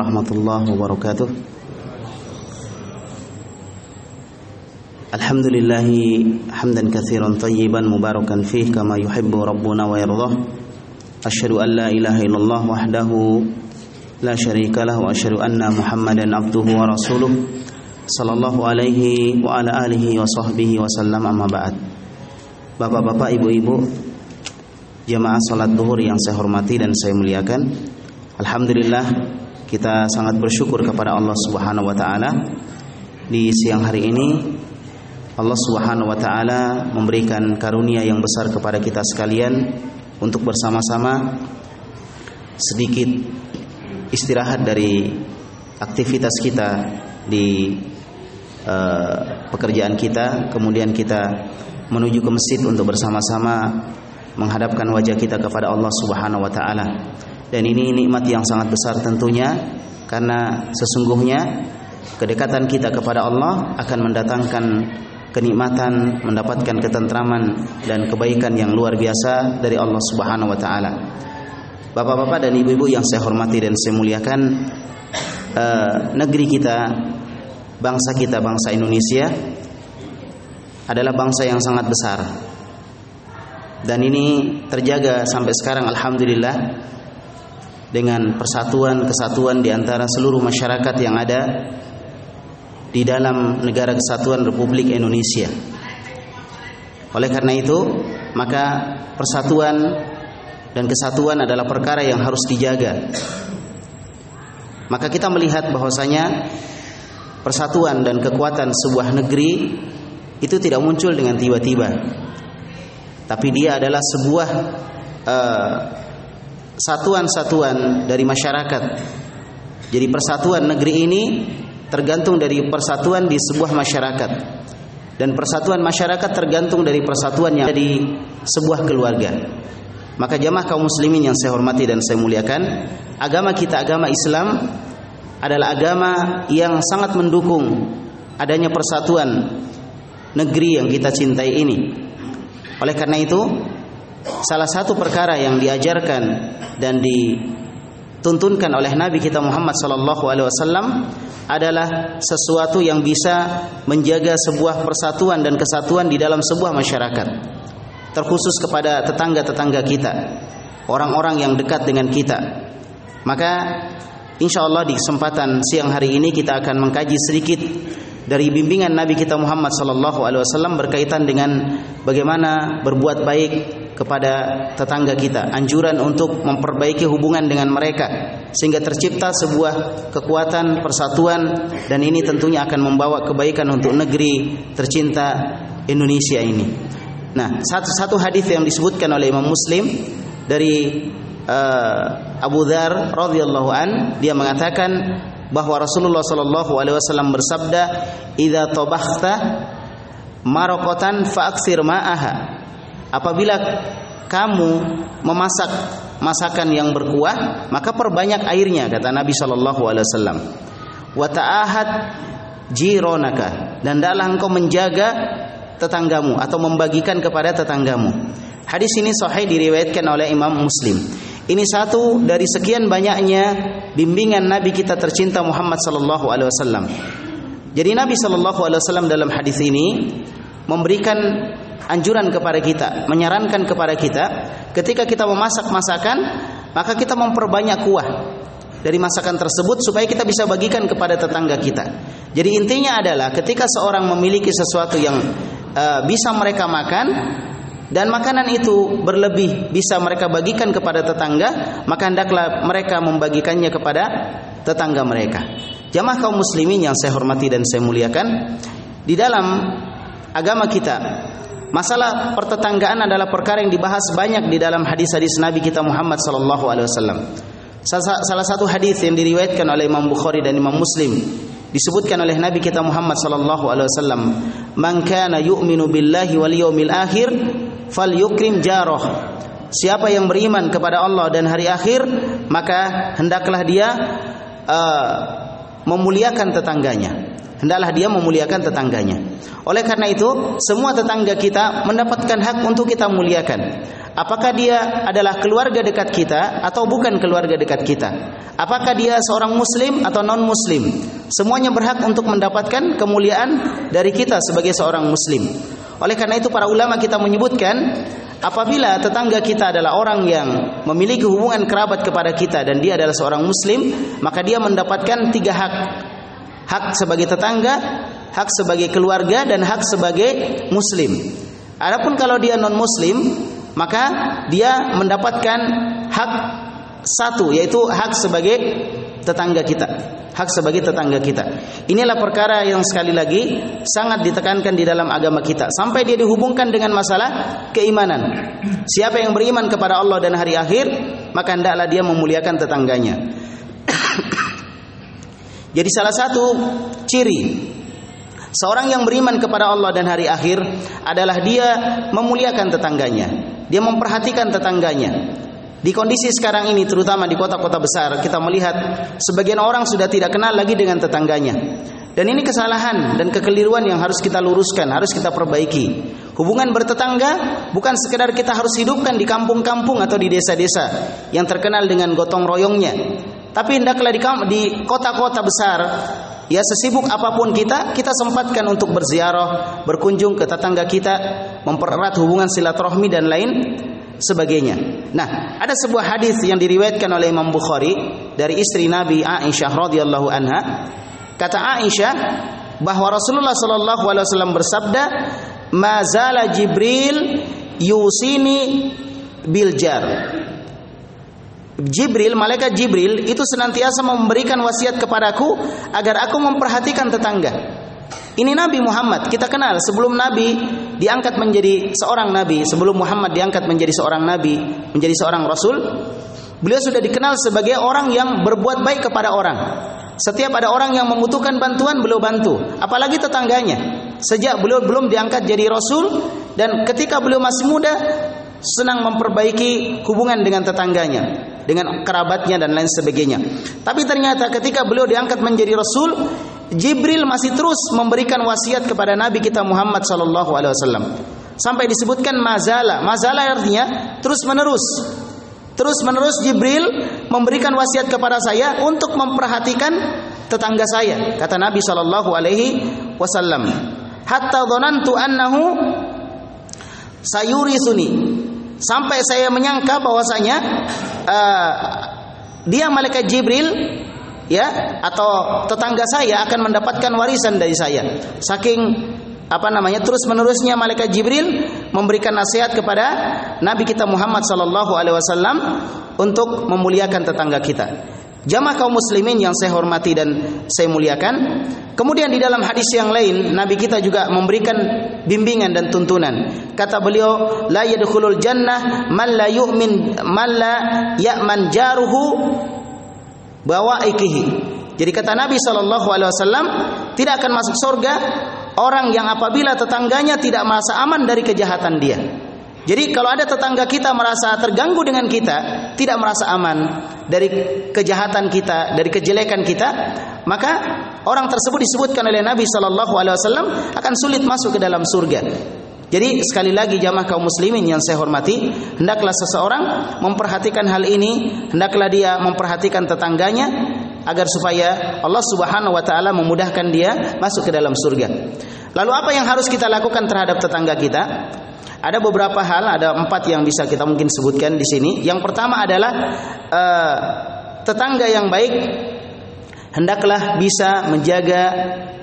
warahmatullahi wabarakatuh. Alhamdulillah hamdan katsiran tayyiban mubarakan fih kama yuhibbu rabbuna wa yardah. Asyhadu an la ilaha illallah wahdahu la syarika lah wa asyhadu anna Muhammadan abduhu wa rasuluh. Sallallahu alaihi wa ala alihi wa sahbihi wa sallam amma ba'd. Bapak-bapak, ibu-ibu jamaah salat zuhur yang saya hormati dan saya muliakan. Alhamdulillah kita sangat bersyukur kepada Allah Subhanahu wa taala. Di siang hari ini Allah Subhanahu wa taala memberikan karunia yang besar kepada kita sekalian untuk bersama-sama sedikit istirahat dari aktivitas kita di uh, pekerjaan kita. Kemudian kita menuju ke masjid untuk bersama-sama menghadapkan wajah kita kepada Allah Subhanahu wa taala dan ini nikmat yang sangat besar tentunya karena sesungguhnya kedekatan kita kepada Allah akan mendatangkan kenikmatan, mendapatkan ketentraman dan kebaikan yang luar biasa dari Allah Subhanahu wa taala. Bapak-bapak dan ibu-ibu yang saya hormati dan saya muliakan, eh, negeri kita, bangsa kita, bangsa Indonesia adalah bangsa yang sangat besar. Dan ini terjaga sampai sekarang alhamdulillah dengan persatuan kesatuan di antara seluruh masyarakat yang ada di dalam negara kesatuan Republik Indonesia. Oleh karena itu, maka persatuan dan kesatuan adalah perkara yang harus dijaga. Maka kita melihat bahwasanya persatuan dan kekuatan sebuah negeri itu tidak muncul dengan tiba-tiba. Tapi dia adalah sebuah uh, satuan-satuan dari masyarakat. Jadi persatuan negeri ini tergantung dari persatuan di sebuah masyarakat. Dan persatuan masyarakat tergantung dari persatuan yang ada di sebuah keluarga. Maka jamaah kaum muslimin yang saya hormati dan saya muliakan, agama kita agama Islam adalah agama yang sangat mendukung adanya persatuan negeri yang kita cintai ini. Oleh karena itu, salah satu perkara yang diajarkan dan dituntunkan oleh Nabi kita Muhammad wasallam adalah sesuatu yang bisa menjaga sebuah persatuan dan kesatuan di dalam sebuah masyarakat. Terkhusus kepada tetangga-tetangga kita, orang-orang yang dekat dengan kita. Maka insya Allah di kesempatan siang hari ini kita akan mengkaji sedikit dari bimbingan Nabi kita Muhammad sallallahu alaihi wasallam berkaitan dengan bagaimana berbuat baik kepada tetangga kita, anjuran untuk memperbaiki hubungan dengan mereka sehingga tercipta sebuah kekuatan persatuan dan ini tentunya akan membawa kebaikan untuk negeri tercinta Indonesia ini. Nah, satu-satu hadis yang disebutkan oleh Imam Muslim dari uh, Abu Dzar radhiyallahu an dia mengatakan bahwa Rasulullah sallallahu alaihi wasallam bersabda, "Idza tabakhta maraqatan fa'aktsir ma'aha." Apabila kamu memasak masakan yang berkuah, maka perbanyak airnya kata Nabi sallallahu alaihi wasallam. Wa ta'ahad jironaka dan dalam engkau menjaga tetanggamu atau membagikan kepada tetanggamu. Hadis ini sahih diriwayatkan oleh Imam Muslim. Ini satu dari sekian banyaknya bimbingan Nabi kita tercinta Muhammad sallallahu alaihi wasallam. Jadi Nabi sallallahu alaihi wasallam dalam hadis ini memberikan anjuran kepada kita, menyarankan kepada kita ketika kita memasak masakan, maka kita memperbanyak kuah dari masakan tersebut supaya kita bisa bagikan kepada tetangga kita. Jadi intinya adalah ketika seorang memiliki sesuatu yang uh, bisa mereka makan dan makanan itu berlebih bisa mereka bagikan kepada tetangga, maka hendaklah mereka membagikannya kepada tetangga mereka. Jamaah kaum muslimin yang saya hormati dan saya muliakan, di dalam agama kita Masalah pertetanggaan adalah perkara yang dibahas banyak di dalam hadis-hadis Nabi kita Muhammad sallallahu alaihi wasallam. Salah satu hadis yang diriwayatkan oleh Imam Bukhari dan Imam Muslim disebutkan oleh Nabi kita Muhammad sallallahu alaihi wasallam, "Man kana yu'minu billahi wal yawmil akhir falyukrim jarah." Siapa yang beriman kepada Allah dan hari akhir, maka hendaklah dia uh, memuliakan tetangganya. Hendaklah dia memuliakan tetangganya. Oleh karena itu, semua tetangga kita mendapatkan hak untuk kita muliakan. Apakah dia adalah keluarga dekat kita atau bukan keluarga dekat kita? Apakah dia seorang muslim atau non muslim? Semuanya berhak untuk mendapatkan kemuliaan dari kita sebagai seorang muslim. Oleh karena itu para ulama kita menyebutkan apabila tetangga kita adalah orang yang memiliki hubungan kerabat kepada kita dan dia adalah seorang muslim, maka dia mendapatkan tiga hak. Hak sebagai tetangga, hak sebagai keluarga dan hak sebagai muslim. Adapun kalau dia non muslim, maka dia mendapatkan hak satu yaitu hak sebagai tetangga kita hak sebagai tetangga kita. Inilah perkara yang sekali lagi sangat ditekankan di dalam agama kita sampai dia dihubungkan dengan masalah keimanan. Siapa yang beriman kepada Allah dan hari akhir, maka hendaklah dia memuliakan tetangganya. Jadi salah satu ciri seorang yang beriman kepada Allah dan hari akhir adalah dia memuliakan tetangganya. Dia memperhatikan tetangganya. Di kondisi sekarang ini terutama di kota-kota besar kita melihat sebagian orang sudah tidak kenal lagi dengan tetangganya. Dan ini kesalahan dan kekeliruan yang harus kita luruskan, harus kita perbaiki. Hubungan bertetangga bukan sekedar kita harus hidupkan di kampung-kampung atau di desa-desa yang terkenal dengan gotong royongnya. Tapi hendaklah di kota-kota besar Ya sesibuk apa pun kita, kita sempatkan untuk berziarah, berkunjung ke tetangga kita, mempererat hubungan silaturahmi dan lain sebagainya. Nah, ada sebuah hadis yang diriwayatkan oleh Imam Bukhari dari istri Nabi Aisyah radhiyallahu anha. Kata Aisyah bahwa Rasulullah sallallahu alaihi wasallam bersabda, "Mazala Jibril yusini biljar." Jibril, malaikat Jibril itu senantiasa memberikan wasiat kepadaku agar aku memperhatikan tetangga. Ini Nabi Muhammad, kita kenal sebelum Nabi diangkat menjadi seorang nabi, sebelum Muhammad diangkat menjadi seorang nabi, menjadi seorang rasul, beliau sudah dikenal sebagai orang yang berbuat baik kepada orang. Setiap ada orang yang membutuhkan bantuan, beliau bantu, apalagi tetangganya. Sejak beliau belum diangkat jadi rasul dan ketika beliau masih muda senang memperbaiki hubungan dengan tetangganya, dengan kerabatnya dan lain sebagainya. Tapi ternyata ketika beliau diangkat menjadi rasul, Jibril masih terus memberikan wasiat kepada Nabi kita Muhammad sallallahu alaihi wasallam. Sampai disebutkan mazala. Mazala artinya terus menerus. Terus menerus Jibril memberikan wasiat kepada saya untuk memperhatikan tetangga saya, kata Nabi sallallahu alaihi wasallam. Hatta dhanantu annahu sayurisuni. Sampai saya menyangka bahwasanya uh, dia malaikat Jibril ya atau tetangga saya akan mendapatkan warisan dari saya. Saking apa namanya terus menerusnya malaikat Jibril memberikan nasihat kepada Nabi kita Muhammad sallallahu alaihi wasallam untuk memuliakan tetangga kita. Jamaah kaum muslimin yang saya hormati dan saya muliakan. Kemudian di dalam hadis yang lain Nabi kita juga memberikan bimbingan dan tuntunan. Kata beliau, la yadkhulul jannah man la yu'min man la ya'man jaruhu bawa ikihi. Jadi kata Nabi Shallallahu Alaihi Wasallam tidak akan masuk surga orang yang apabila tetangganya tidak merasa aman dari kejahatan dia. Jadi kalau ada tetangga kita merasa terganggu dengan kita, tidak merasa aman dari kejahatan kita, dari kejelekan kita, maka orang tersebut disebutkan oleh Nabi Shallallahu Alaihi Wasallam akan sulit masuk ke dalam surga. Jadi sekali lagi jamaah kaum muslimin yang saya hormati, hendaklah seseorang memperhatikan hal ini, hendaklah dia memperhatikan tetangganya agar supaya Allah Subhanahu wa taala memudahkan dia masuk ke dalam surga. Lalu apa yang harus kita lakukan terhadap tetangga kita? Ada beberapa hal, ada empat yang bisa kita mungkin sebutkan di sini. Yang pertama adalah uh, tetangga yang baik hendaklah bisa menjaga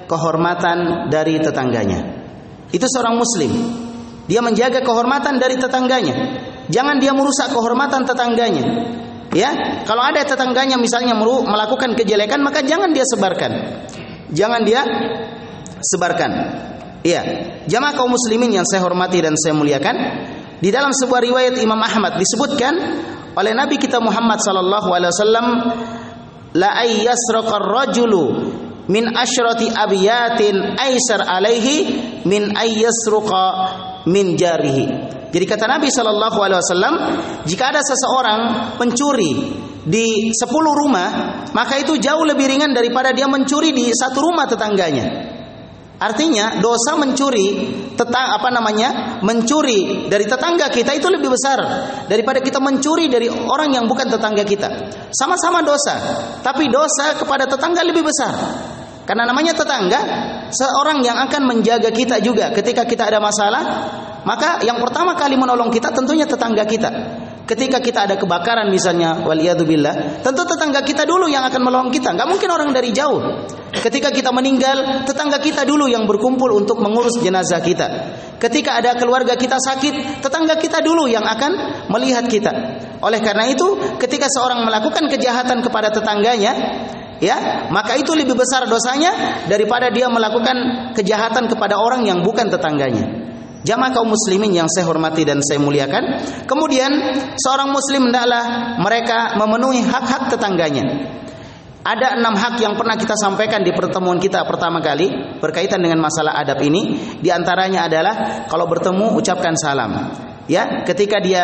kehormatan dari tetangganya. Itu seorang muslim. Dia menjaga kehormatan dari tetangganya. Jangan dia merusak kehormatan tetangganya. Ya, kalau ada tetangganya misalnya melakukan kejelekan maka jangan dia sebarkan. Jangan dia sebarkan. Iya, jamaah kaum muslimin yang saya hormati dan saya muliakan, di dalam sebuah riwayat Imam Ahmad disebutkan oleh Nabi kita Muhammad sallallahu alaihi wasallam la ayyasraqar rajulu min asyrati abiyatin aisar alaihi min ayyasruqa min jarihi. Jadi kata Nabi Shallallahu Alaihi Wasallam, jika ada seseorang pencuri di 10 rumah, maka itu jauh lebih ringan daripada dia mencuri di satu rumah tetangganya. Artinya dosa mencuri tetang apa namanya? mencuri dari tetangga kita itu lebih besar daripada kita mencuri dari orang yang bukan tetangga kita. Sama-sama dosa, tapi dosa kepada tetangga lebih besar. Karena namanya tetangga, seorang yang akan menjaga kita juga ketika kita ada masalah, maka yang pertama kali menolong kita tentunya tetangga kita. Ketika kita ada kebakaran misalnya, waliyadzubillah, tentu tetangga kita dulu yang akan menolong kita. Nggak mungkin orang dari jauh. Ketika kita meninggal, tetangga kita dulu yang berkumpul untuk mengurus jenazah kita. Ketika ada keluarga kita sakit, tetangga kita dulu yang akan melihat kita. Oleh karena itu, ketika seorang melakukan kejahatan kepada tetangganya, ya, maka itu lebih besar dosanya daripada dia melakukan kejahatan kepada orang yang bukan tetangganya. Jamaah kaum muslimin yang saya hormati dan saya muliakan. Kemudian seorang muslim hendaklah mereka memenuhi hak-hak tetangganya. Ada enam hak yang pernah kita sampaikan di pertemuan kita pertama kali berkaitan dengan masalah adab ini. Di antaranya adalah kalau bertemu ucapkan salam. Ya, ketika dia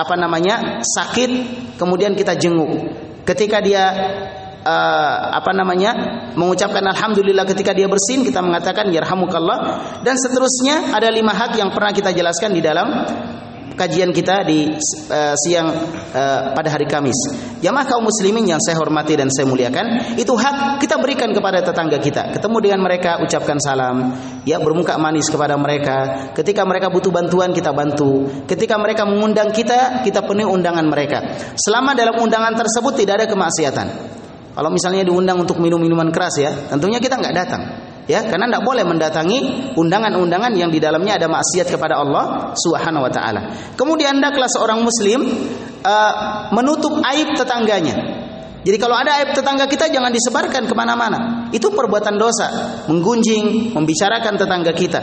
apa namanya sakit, kemudian kita jenguk. Ketika dia uh, apa namanya mengucapkan alhamdulillah ketika dia bersin kita mengatakan yarhamukallah dan seterusnya ada lima hak yang pernah kita jelaskan di dalam kajian kita di uh, siang uh, pada hari Kamis. Jamaah kaum muslimin yang saya hormati dan saya muliakan, itu hak kita berikan kepada tetangga kita. Ketemu dengan mereka ucapkan salam, ya bermuka manis kepada mereka. Ketika mereka butuh bantuan kita bantu. Ketika mereka mengundang kita, kita penuhi undangan mereka. Selama dalam undangan tersebut tidak ada kemaksiatan. Kalau misalnya diundang untuk minum minuman keras ya, tentunya kita nggak datang. Ya, karena tidak boleh mendatangi undangan-undangan yang di dalamnya ada maksiat kepada Allah Subhanahu wa taala. Kemudian hendaklah seorang muslim uh, menutup aib tetangganya. Jadi kalau ada aib tetangga kita jangan disebarkan ke mana-mana. Itu perbuatan dosa, menggunjing, membicarakan tetangga kita.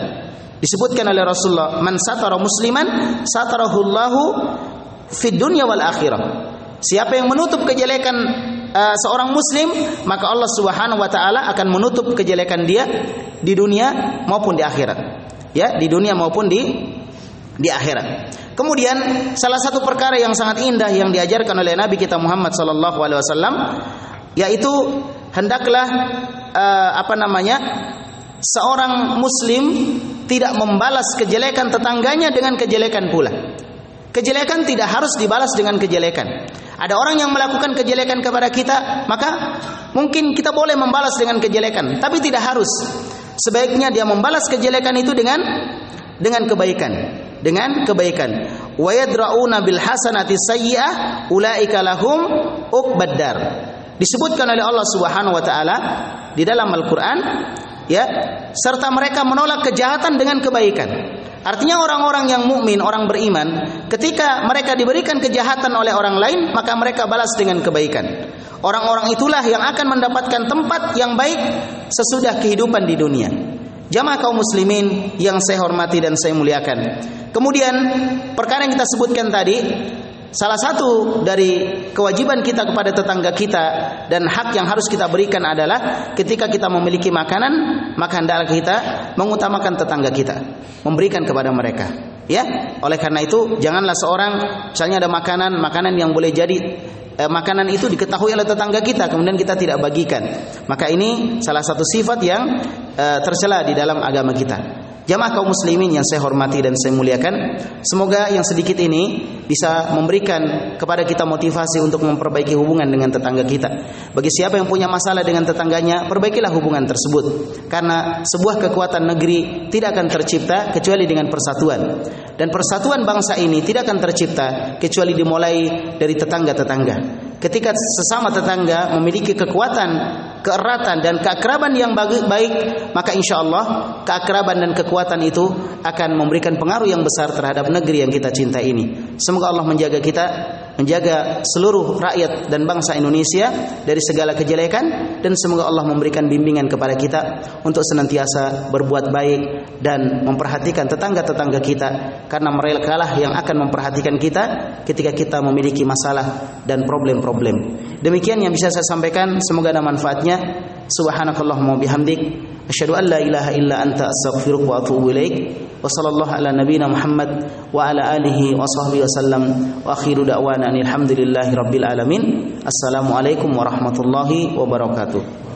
Disebutkan oleh Rasulullah, "Man satara musliman, satarahullahu fid dunya wal akhirah." Siapa yang menutup kejelekan uh, seorang muslim, maka Allah Subhanahu wa taala akan menutup kejelekan dia di dunia maupun di akhirat. Ya, di dunia maupun di di akhirat. Kemudian salah satu perkara yang sangat indah yang diajarkan oleh Nabi kita Muhammad sallallahu alaihi wasallam yaitu hendaklah uh, apa namanya? seorang muslim tidak membalas kejelekan tetangganya dengan kejelekan pula. Kejelekan tidak harus dibalas dengan kejelekan. Ada orang yang melakukan kejelekan kepada kita, maka mungkin kita boleh membalas dengan kejelekan, tapi tidak harus. Sebaiknya dia membalas kejelekan itu dengan dengan kebaikan, dengan kebaikan. Wa yadra'una bil hasanati sayyi'ah ulaika lahum uqbaddar. Disebutkan oleh Allah Subhanahu wa taala di dalam Al-Qur'an ya, serta mereka menolak kejahatan dengan kebaikan. Artinya orang-orang yang mukmin, orang beriman, ketika mereka diberikan kejahatan oleh orang lain, maka mereka balas dengan kebaikan. Orang-orang itulah yang akan mendapatkan tempat yang baik sesudah kehidupan di dunia. Jamaah kaum muslimin yang saya hormati dan saya muliakan. Kemudian perkara yang kita sebutkan tadi Salah satu dari kewajiban kita kepada tetangga kita dan hak yang harus kita berikan adalah ketika kita memiliki makanan, maka hendaklah kita mengutamakan tetangga kita, memberikan kepada mereka. Ya, oleh karena itu janganlah seorang misalnya ada makanan, makanan yang boleh jadi eh, makanan itu diketahui oleh tetangga kita kemudian kita tidak bagikan. Maka ini salah satu sifat yang eh, tercela di dalam agama kita. Jamaah kaum muslimin yang saya hormati dan saya muliakan, semoga yang sedikit ini bisa memberikan kepada kita motivasi untuk memperbaiki hubungan dengan tetangga kita. Bagi siapa yang punya masalah dengan tetangganya, perbaikilah hubungan tersebut. Karena sebuah kekuatan negeri tidak akan tercipta kecuali dengan persatuan. Dan persatuan bangsa ini tidak akan tercipta kecuali dimulai dari tetangga-tetangga. Ketika sesama tetangga memiliki kekuatan keeratan dan keakraban yang baik, maka insya Allah keakraban dan kekuatan itu akan memberikan pengaruh yang besar terhadap negeri yang kita cinta ini. Semoga Allah menjaga kita, menjaga seluruh rakyat dan bangsa Indonesia dari segala kejelekan dan semoga Allah memberikan bimbingan kepada kita untuk senantiasa berbuat baik dan memperhatikan tetangga-tetangga kita karena mereka lah yang akan memperhatikan kita ketika kita memiliki masalah dan problem-problem. Demikian yang bisa saya sampaikan, semoga ada manfaatnya. Subhanakallahumma bihamdik Asyhadu an la ilaha illa anta astaghfiruka wa atubu ilaik. Wa sallallahu ala nabiyyina Muhammad wa ala alihi wa sahbihi wasallam. Wa akhiru da'wana alhamdulillahi rabbil alamin. Assalamualaikum warahmatullahi wabarakatuh.